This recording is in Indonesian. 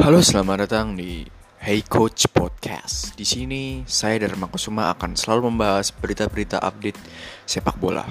Halo, selamat datang di Hey Coach Podcast. Di sini saya Dharma Kusuma akan selalu membahas berita-berita update sepak bola.